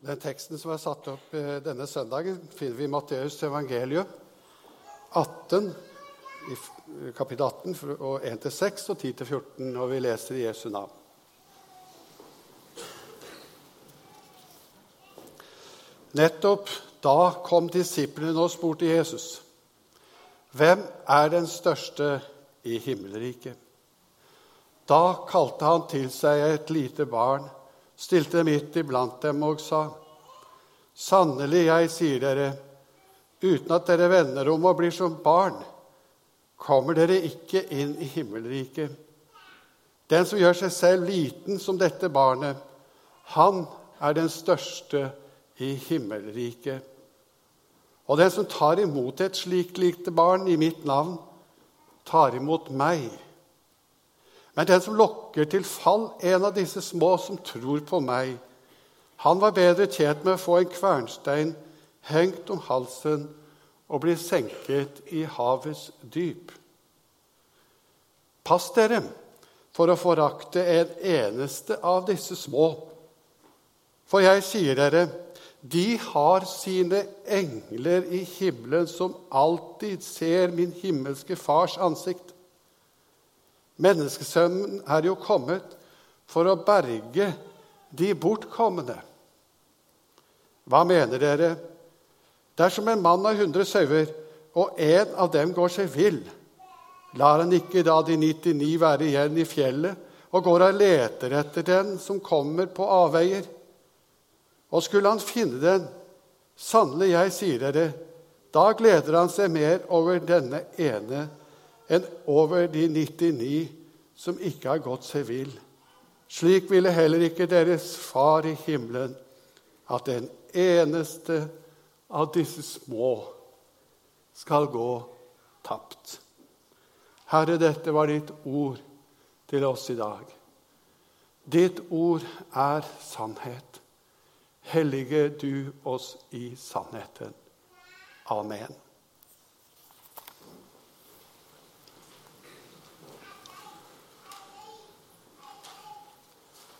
Den teksten som er satt opp eh, denne søndagen, finner vi i Matteus evangelium 18, i kapittel 18, og 1-6 og 10-14, og vi leser i Jesu navn. Nettopp da kom disiplene og spurte Jesus, 'Hvem er den største i himmelriket?' Da kalte han til seg et lite barn stilte midt iblant dem og sa:" Sannelig, jeg sier dere, uten at dere vender om og blir som barn, kommer dere ikke inn i himmelriket. Den som gjør seg selv liten som dette barnet, han er den største i himmelriket. Og den som tar imot et slikt lite barn i mitt navn, tar imot meg. Men den som lokker til fall en av disse små som tror på meg, han var bedre tjent med å få en kvernstein hengt om halsen og bli senket i havets dyp. Pass dere for å forakte en eneste av disse små. For jeg sier dere, de har sine engler i himmelen som alltid ser min himmelske Fars ansikt. Menneskesønnen er jo kommet for å berge de bortkomne. Hva mener dere? Dersom en mann har hundre sauer, og en av dem går seg vill, lar han ikke da de 99 være igjen i fjellet og går og leter etter den som kommer på avveier? Og skulle han finne den, sannelig, jeg sier dere, da gleder han seg mer over denne ene enn over de 99 som ikke har gått seg vill. Slik ville heller ikke deres far i himmelen at den eneste av disse små skal gå tapt. Herre, dette var ditt ord til oss i dag. Ditt ord er sannhet. Hellige du oss i sannheten. Amen.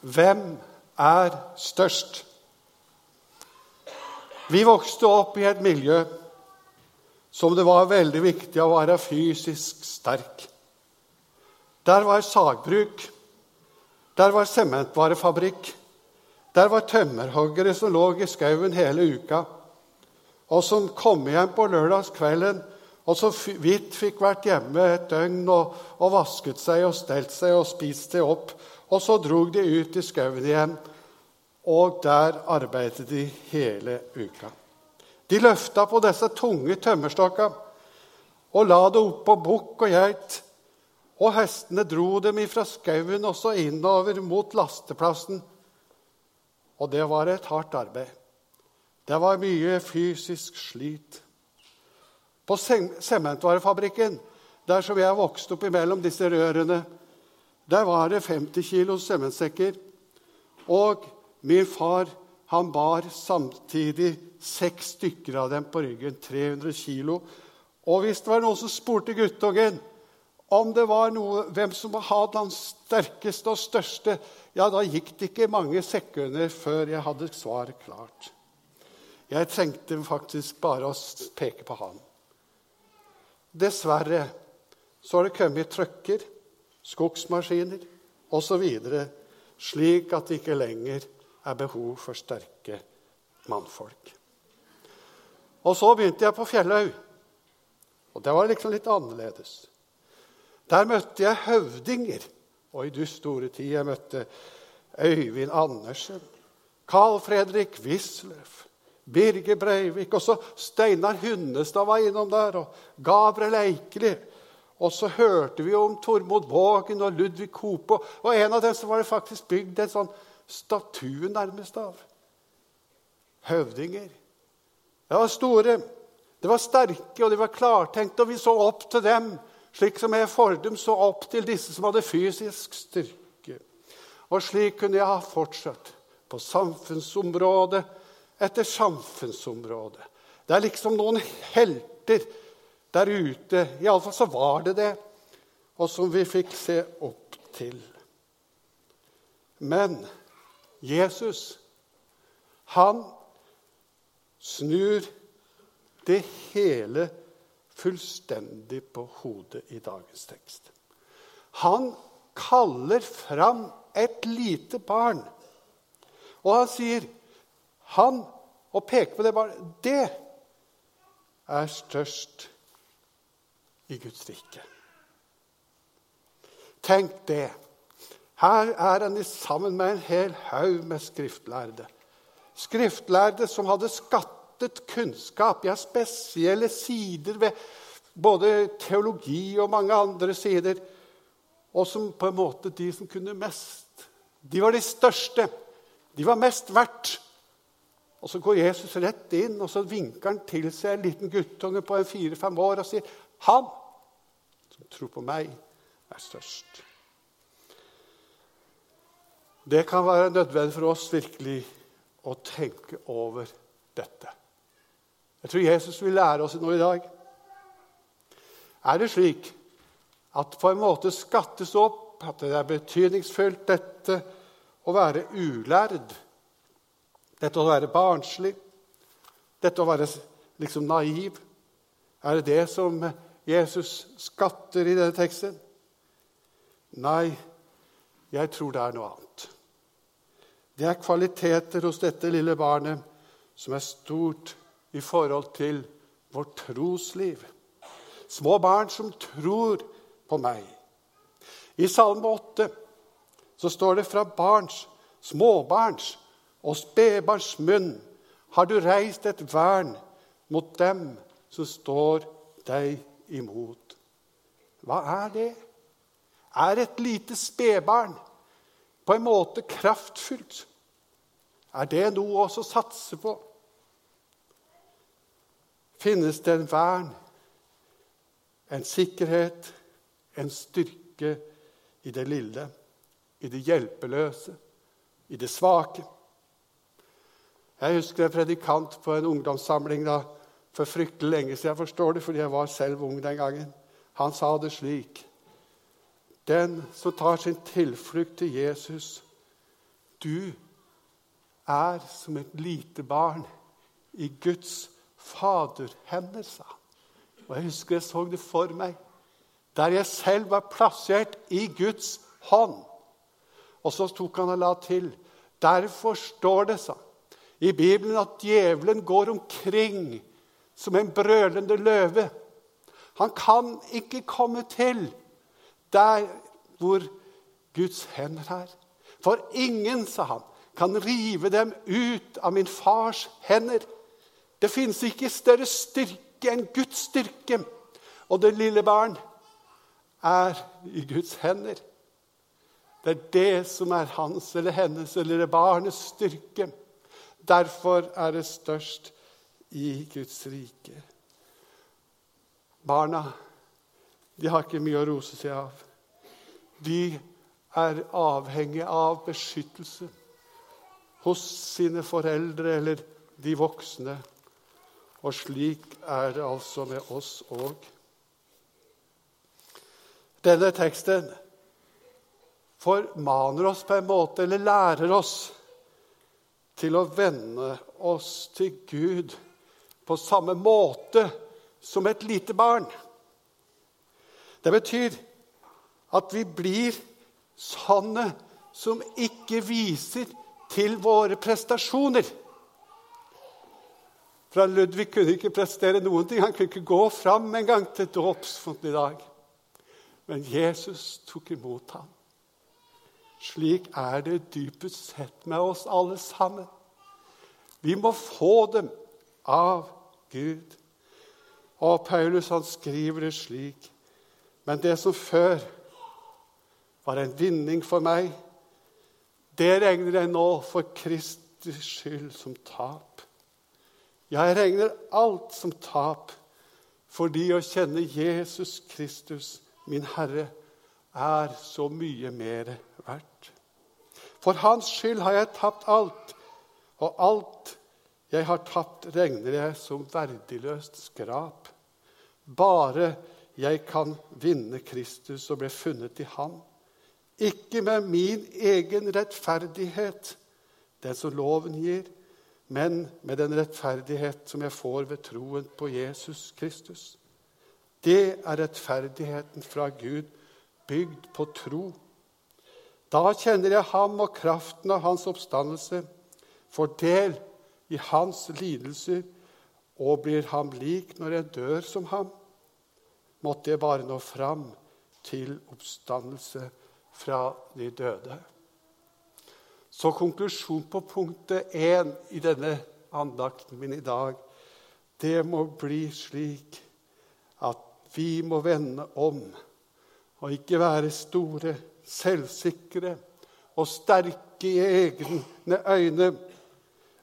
Hvem er størst? Vi vokste opp i et miljø som det var veldig viktig å være fysisk sterk. Der var sagbruk, der var sementvarefabrikk, der var tømmerhoggere som lå i skauen hele uka, og som kom hjem på lørdagskvelden og så vidt fikk vært hjemme et døgn og, og vasket seg og stelt seg og spist seg opp og så drog de ut i skauen igjen, og der arbeidet de hele uka. De løfta på disse tunge tømmerstokka og la det oppå bukk og geit. Og hestene dro dem ifra skauen og så innover mot lasteplassen. Og det var et hardt arbeid. Det var mye fysisk slit. På sementvarefabrikken, der som jeg vokste opp imellom disse rørene, der var det 50 kilos sementsekker. Og min far han bar samtidig seks stykker av dem på ryggen. 300 kilo. Og hvis det var noen som spurte guttungen om det var noe, hvem som hadde den sterkeste og største, ja, da gikk det ikke mange sekunder før jeg hadde svaret klart. Jeg trengte faktisk bare å peke på han. Dessverre så har det kommet trucker skogsmaskiner osv., slik at det ikke lenger er behov for sterke mannfolk. Og så begynte jeg på Fjellhaug, og det var liksom litt annerledes. Der møtte jeg høvdinger. Oi, du store tid. Jeg møtte Øyvind Andersen, Carl Fredrik Wisløff, Birger Breivik. Og så Steinar Hunnestad var innom der, og Gabriel Eikeli. Og så hørte vi om Tormod Vågen og Ludvig Kope. Og en av dem så var det faktisk bygd en sånn statue nærmest av. Høvdinger. De var store, de var sterke, og de var klartenkte, og vi så opp til dem. Slik som jeg fordum så opp til disse som hadde fysisk styrke. Og slik kunne jeg ha fortsatt på samfunnsområde etter samfunnsområde. Det er liksom noen helter der ute. Iallfall så var det det, og som vi fikk se opp til. Men Jesus, Han snur det hele fullstendig på hodet i dagens tekst. Han kaller fram et lite barn, og han sier han, å peke på det barnet, det er størst i Guds rike. Tenk det. Her er han sammen med en hel haug med skriftlærde. Skriftlærde som hadde skattet kunnskap. Ja, spesielle sider ved både teologi og mange andre sider. Og som på en måte de som kunne mest. De var de største. De var mest verdt. Og Så går Jesus rett inn og så vinker han til seg en liten guttunge på fire-fem år og sier, 'Han som tror på meg, er størst.' Det kan være nødvendig for oss virkelig å tenke over dette. Jeg tror Jesus vil lære oss noe i dag. Er det slik at på en måte skattes opp at det er betydningsfullt, dette å være ulærd? Dette å være barnslig? Dette å være liksom naiv? Er det det som Jesus skatter i denne teksten? Nei, jeg tror det er noe annet. Det er kvaliteter hos dette lille barnet som er stort i forhold til vårt trosliv. Små barn som tror på meg. I Salme 8 så står det fra barns, småbarns og spedbarns munn har du reist et vern mot dem som står deg imot. Hva er det? Er et lite spedbarn på en måte kraftfullt? Er det noe å satse på? Finnes det en vern, en sikkerhet, en styrke i det lille, i det hjelpeløse, i det svake? Jeg husker en predikant på en ungdomssamling da, for fryktelig lenge siden. Jeg forstår det, fordi jeg var selv ung den gangen. Han sa det slik Den som tar sin tilflukt til Jesus, du er som et lite barn i Guds faderhender, sa han. Og Jeg husker jeg så det for meg, der jeg selv var plassert i Guds hånd. Og så tok han og la til Derfor står det, sa i Bibelen, at djevelen går omkring som en brølende løve. Han kan ikke komme til der hvor Guds hender er. For ingen, sa han, kan rive dem ut av min fars hender. Det fins ikke større styrke enn Guds styrke. Og det lille barn er i Guds hender. Det er det som er hans eller hennes eller barnets styrke. Derfor er det størst i Guds rike. Barna de har ikke mye å rose seg av. De er avhengig av beskyttelse hos sine foreldre eller de voksne. Og slik er det altså med oss òg. Denne teksten formaner oss på en måte, eller lærer oss, til å vende oss til Gud på samme måte som et lite barn. Det betyr at vi blir sanne som ikke viser til våre prestasjoner. Fra Ludvig kunne ikke prestere noen ting. Han kunne ikke gå fram engang til dåpsfont i dag. Men Jesus tok imot ham. Slik er det dypest sett med oss alle sammen. Vi må få dem av Gud. Og Paulus han skriver det slik.: Men det som før var en vinning for meg, det regner jeg nå for Kristi skyld som tap. Jeg regner alt som tap fordi å kjenne Jesus Kristus, min Herre, er så mye mer verdt. For Hans skyld har jeg tapt alt, og alt jeg har tapt, regner jeg som verdiløst skrap. Bare jeg kan vinne Kristus og bli funnet i ham. ikke med min egen rettferdighet, den som loven gir, men med den rettferdighet som jeg får ved troen på Jesus Kristus. Det er rettferdigheten fra Gud, bygd på tro. Da kjenner jeg ham og kraften av hans oppstandelse, får del i hans lidelser og blir ham lik når jeg dør som ham. Måtte jeg bare nå fram til oppstandelse fra de døde. Så konklusjon på punktet én i denne andakten min i dag, det må bli slik at vi må vende om og ikke være store, selvsikre og sterke i egne øyne,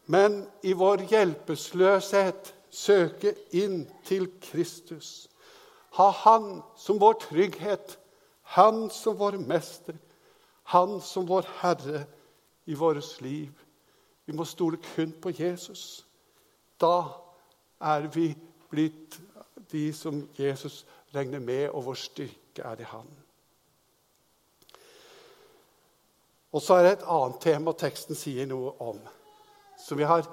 men i vår hjelpeløshet søke inn til Kristus. Ha Han som vår trygghet, Han som vår mester, Han som vår Herre i vårt liv. Vi må stole kun på Jesus. Da er vi blitt de som Jesus regner med, og vår styrke er i Han. Og så er det et annet tema teksten sier noe om, som vi har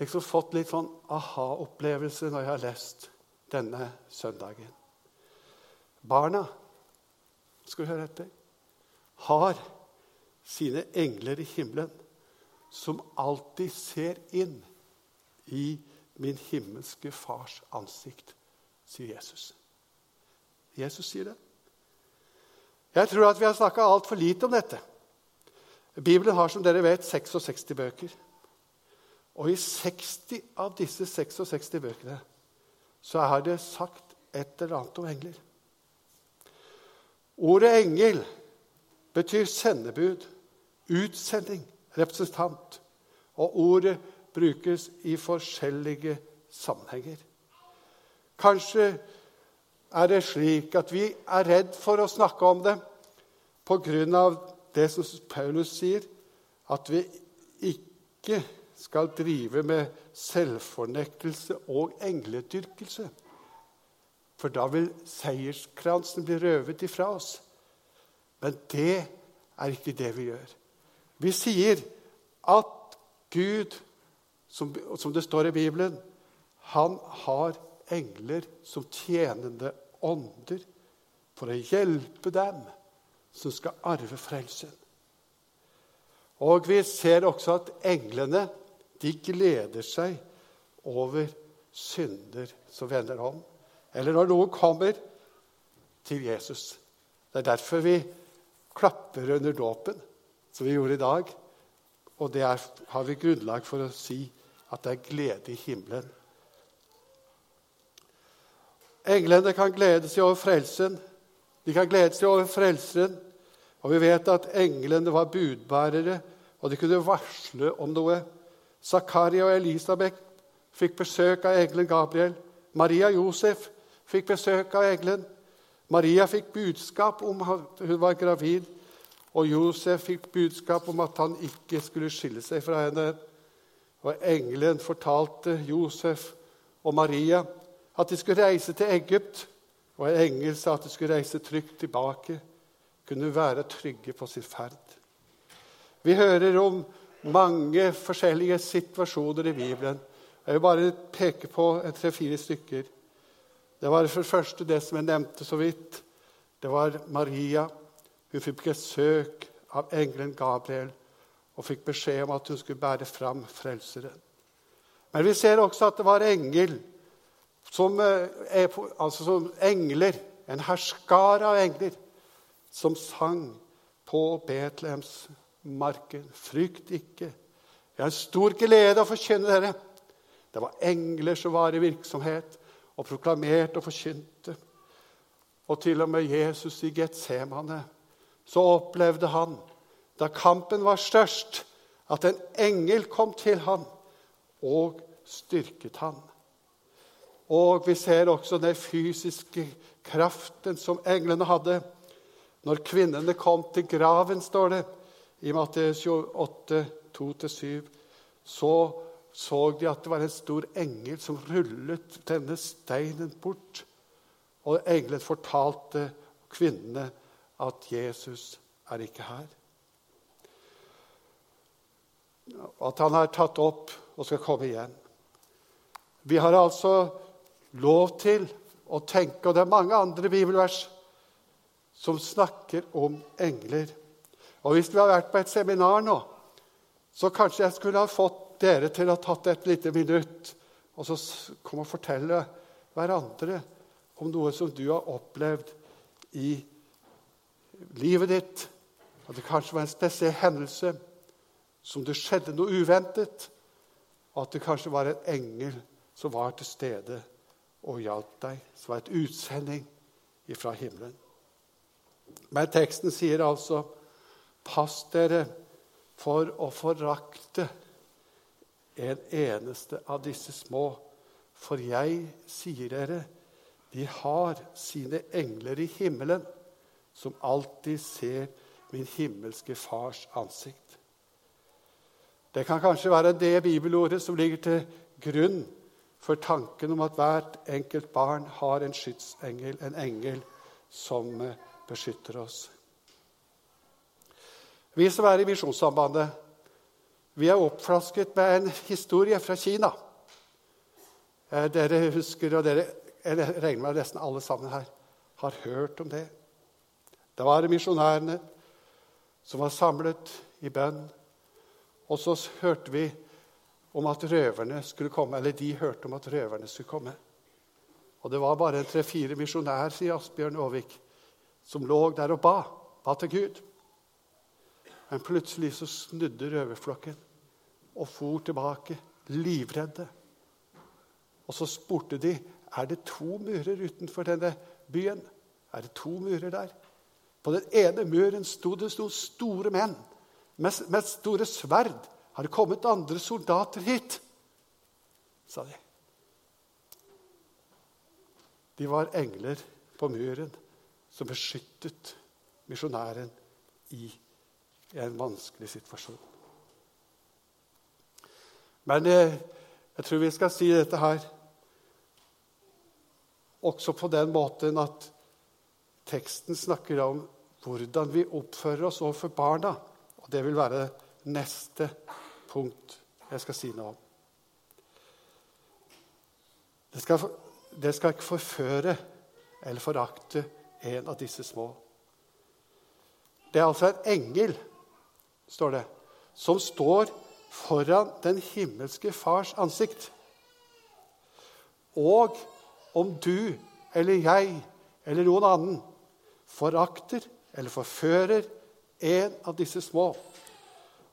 liksom fått litt sånn aha-opplevelse når jeg har lest denne søndagen. Barna, skal du høre etter, har sine engler i himmelen som alltid ser inn i min himmelske fars ansikt, sier Jesus. Jesus sier det. Jeg tror at vi har snakka altfor lite om dette. Bibelen har som dere vet 66 bøker. Og i 60 av disse 66 bøkene så er det sagt et eller annet om engler. Ordet engel betyr sendebud, utsending, representant. Og ordet brukes i forskjellige sammenhenger. Kanskje er det slik at vi er redd for å snakke om det pga. det som Paulus sier, at vi ikke skal drive med selvfornektelse og engledyrkelse. For da vil seierskransen bli røvet ifra oss. Men det er ikke det vi gjør. Vi sier at Gud, som, det står i Bibelen, han har engler som tjenende ånder for å hjelpe dem som skal arve frelsen. Og vi ser også at englene de gleder seg over synder som vender om, eller når noen kommer til Jesus. Det er derfor vi klapper under dåpen, som vi gjorde i dag. Og det er, har vi grunnlag for å si at det er glede i himmelen. Englene kan glede seg over frelsen. De kan glede seg over frelsen. Og vi vet at englene var budbærere, og de kunne varsle om noe. Zakaria og Elisabeth fikk besøk av engelen Gabriel. Maria Josef fikk besøk av engelen. Maria fikk budskap om at hun var gravid, og Josef fikk budskap om at han ikke skulle skille seg fra henne. Og engelen fortalte Josef og Maria at de skulle reise til Egypt. Og en engel sa at de skulle reise trygt tilbake, kunne være trygge på sin ferd. Vi hører om mange forskjellige situasjoner i Bibelen. Jeg vil bare peke på tre-fire stykker. Det var for det første det som jeg nevnte så vidt. Det var Maria. Hun fikk besøk av engelen Gabriel og fikk beskjed om at hun skulle bære fram Frelseren. Men vi ser også at det var engel, som, er, altså som engler, en herskar av engler, som sang på Betlehems marken. Frykt ikke. Jeg har stor glede å forkynne dere. Det var engler som var i virksomhet og proklamerte og forkynte. Og til og med Jesus i Getsemane så opplevde han, da kampen var størst, at en engel kom til ham og styrket ham. Og vi ser også den fysiske kraften som englene hadde. Når kvinnene kom til graven, står det, i Matteus 28, 2-7, så så de at det var en stor engel som rullet denne steinen bort. Og engelen fortalte kvinnene at Jesus er ikke her. At han er tatt opp og skal komme igjen. Vi har altså lov til å tenke, og det er mange andre bibelvers som snakker om engler. Og hvis vi har vært på et seminar nå, så kanskje jeg skulle ha fått dere til å ha tatt et lite minutt og så komme og fortelle hverandre om noe som du har opplevd i livet ditt. At det kanskje var en spesiell hendelse, som det skjedde noe uventet. Og at det kanskje var en engel som var til stede og hjalp deg. Som var et utsending fra himmelen. Men teksten sier altså Pass dere for å forakte en eneste av disse små. For jeg sier dere, de har sine engler i himmelen, som alltid ser min himmelske Fars ansikt. Det kan kanskje være det bibelordet som ligger til grunn for tanken om at hvert enkelt barn har en skytsengel, en engel, som beskytter oss. Vi som er i Misjonssambandet, vi er oppflasket med en historie fra Kina. Eh, dere husker, og dere, jeg regner med nesten alle sammen her har hørt om det. Det var misjonærene som var samlet i bønn. Og så hørte vi om at røverne skulle komme, eller de hørte om at røverne skulle komme. Og det var bare tre-fire misjonærer, sier Asbjørn Aavik, som lå der og ba, ba til Gud. Men plutselig så snudde røverflokken og for tilbake, livredde. Og så spurte de er det to murer utenfor denne byen. Er det to murer der? På den ene muren sto det noen store menn med, med store sverd. Har det kommet andre soldater hit? sa de. De var engler på muren som beskyttet misjonæren i en vanskelig situasjon. Men eh, jeg tror vi skal si dette her også på den måten at teksten snakker om hvordan vi oppfører oss overfor barna. Og det vil være neste punkt jeg skal si noe om. Det skal, det skal ikke forføre eller forakte en av disse små. Det er altså en engel står det, som står foran den himmelske Fars ansikt. Og om du eller jeg eller noen annen forakter eller forfører en av disse små,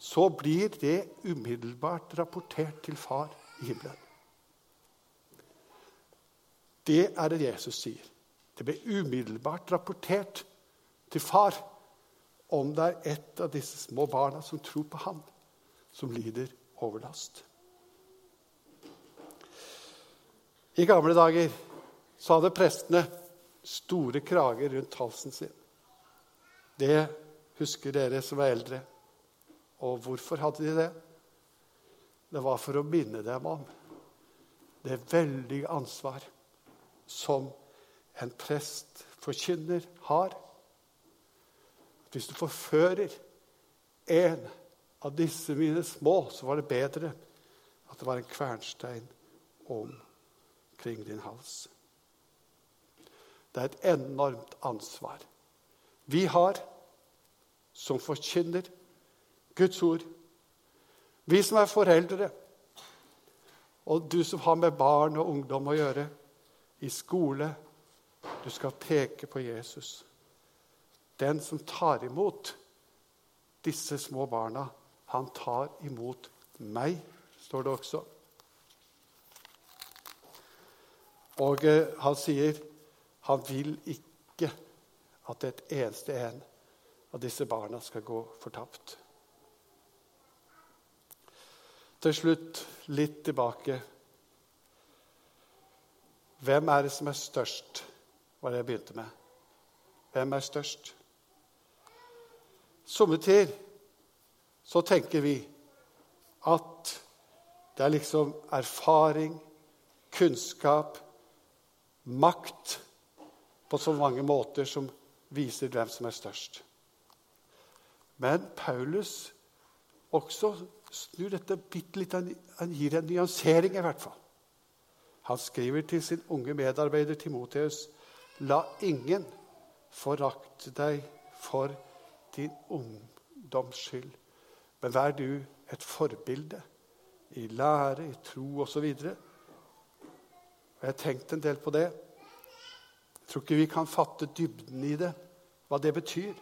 så blir det umiddelbart rapportert til Far i himmelen. Det er det Jesus sier. Det blir umiddelbart rapportert til Far om det er et av disse små barna som tror på ham, som lider overlast. I gamle dager så hadde prestene store krager rundt halsen sin. Det husker dere som er eldre. Og hvorfor hadde de det? Det var for å minne dem om det veldige ansvar som en prest, forkynner, har hvis du forfører en av disse mine små, så var det bedre at det var en kvernstein omkring din hals. Det er et enormt ansvar vi har som forkynner Guds ord. Vi som er foreldre, og du som har med barn og ungdom å gjøre, i skole Du skal peke på Jesus. Den som tar imot disse små barna, han tar imot meg, står det også. Og eh, han sier han vil ikke at et eneste en av disse barna skal gå fortapt. Til slutt litt tilbake. Hvem er det som er størst, var det jeg begynte med. Hvem er størst? Somme tider så tenker vi at det er liksom erfaring, kunnskap, makt på så mange måter som viser hvem som er størst. Men Paulus også snur dette bitte litt Han gir en nyansering, i hvert fall. Han skriver til sin unge medarbeider Timoteus.: La ingen forakte deg for din ungdoms skyld, men vær du et forbilde i lære, i tro osv. Jeg har tenkt en del på det. Jeg tror ikke vi kan fatte dybden i det, hva det betyr.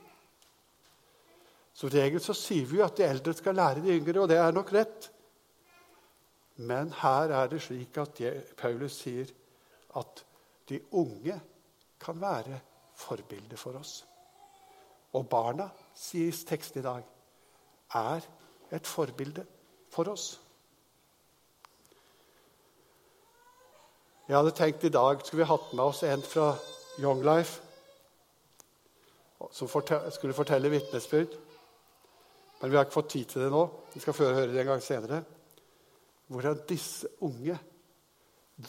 Som regel så sier vi jo at de eldre skal lære de yngre, og det er nok rett. Men her er det slik at Paulus sier at de unge kan være forbilder for oss. Og barna, sies teksten i dag, er et forbilde for oss. Jeg hadde tenkt i dag skulle vi hatt med oss en fra Young Life som skulle fortelle vitnesbyrd. Men vi har ikke fått tid til det nå. Vi skal føre høre det en gang senere. Hvordan disse unge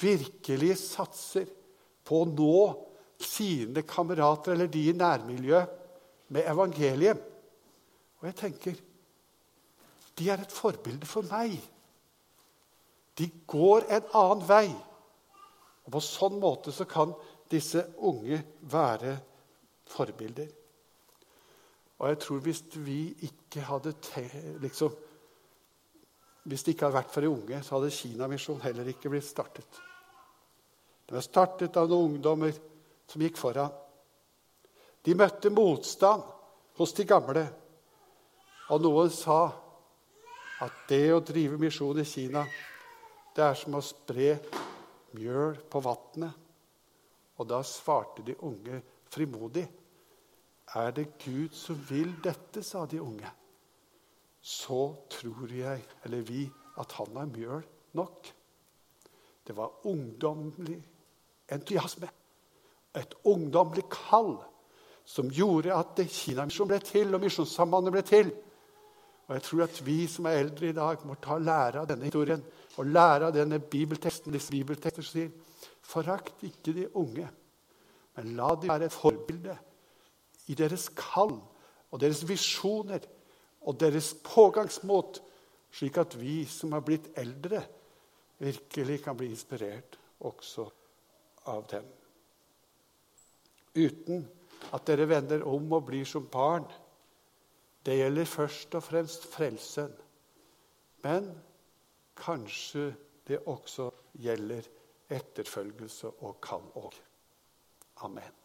virkelig satser på å nå sine kamerater eller de i nærmiljøet med evangeliet. Og jeg tenker de er et forbilde for meg. De går en annen vei. Og På sånn måte så kan disse unge være forbilder. Og jeg tror hvis vi ikke hadde liksom, Hvis det ikke hadde vært for de unge, så hadde Kinamisjon heller ikke blitt startet. Den var startet av noen ungdommer som gikk foran. De møtte motstand hos de gamle. Og noen sa at det å drive misjon i Kina, det er som å spre mjøl på vannet. Og da svarte de unge frimodig er det Gud som vil dette, sa de unge. Så tror jeg, eller vi, at han er mjøl nok. Det var ungdommelig entusiasme, et ungdommelig kall, som gjorde at Kinamisjonen ble til, og Misjonssambandet ble til. Og jeg tror at vi som er eldre i dag, må ta lære av denne historien og lære av denne bibelteksten, disse bibeltekster sier Forakt ikke de unge, men la de være et forbilde i deres kall og deres visjoner og deres pågangsmot, slik at vi som har blitt eldre, virkelig kan bli inspirert også av dem. Uten at dere vender om og blir som barn. Det gjelder først og fremst frelsen. Men kanskje det også gjelder etterfølgelse og kall òg. Amen.